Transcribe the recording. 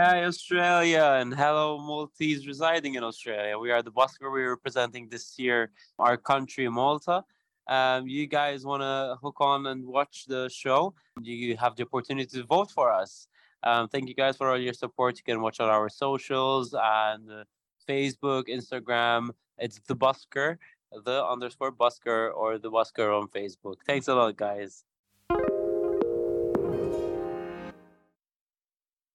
Hi, Australia, and hello, Maltese residing in Australia. We are the Busker. We're representing this year our country, Malta. Um, you guys want to hook on and watch the show? You have the opportunity to vote for us. Um, thank you guys for all your support. You can watch on our socials and uh, Facebook, Instagram. It's the Busker, the underscore Busker, or the Busker on Facebook. Thanks a lot, guys.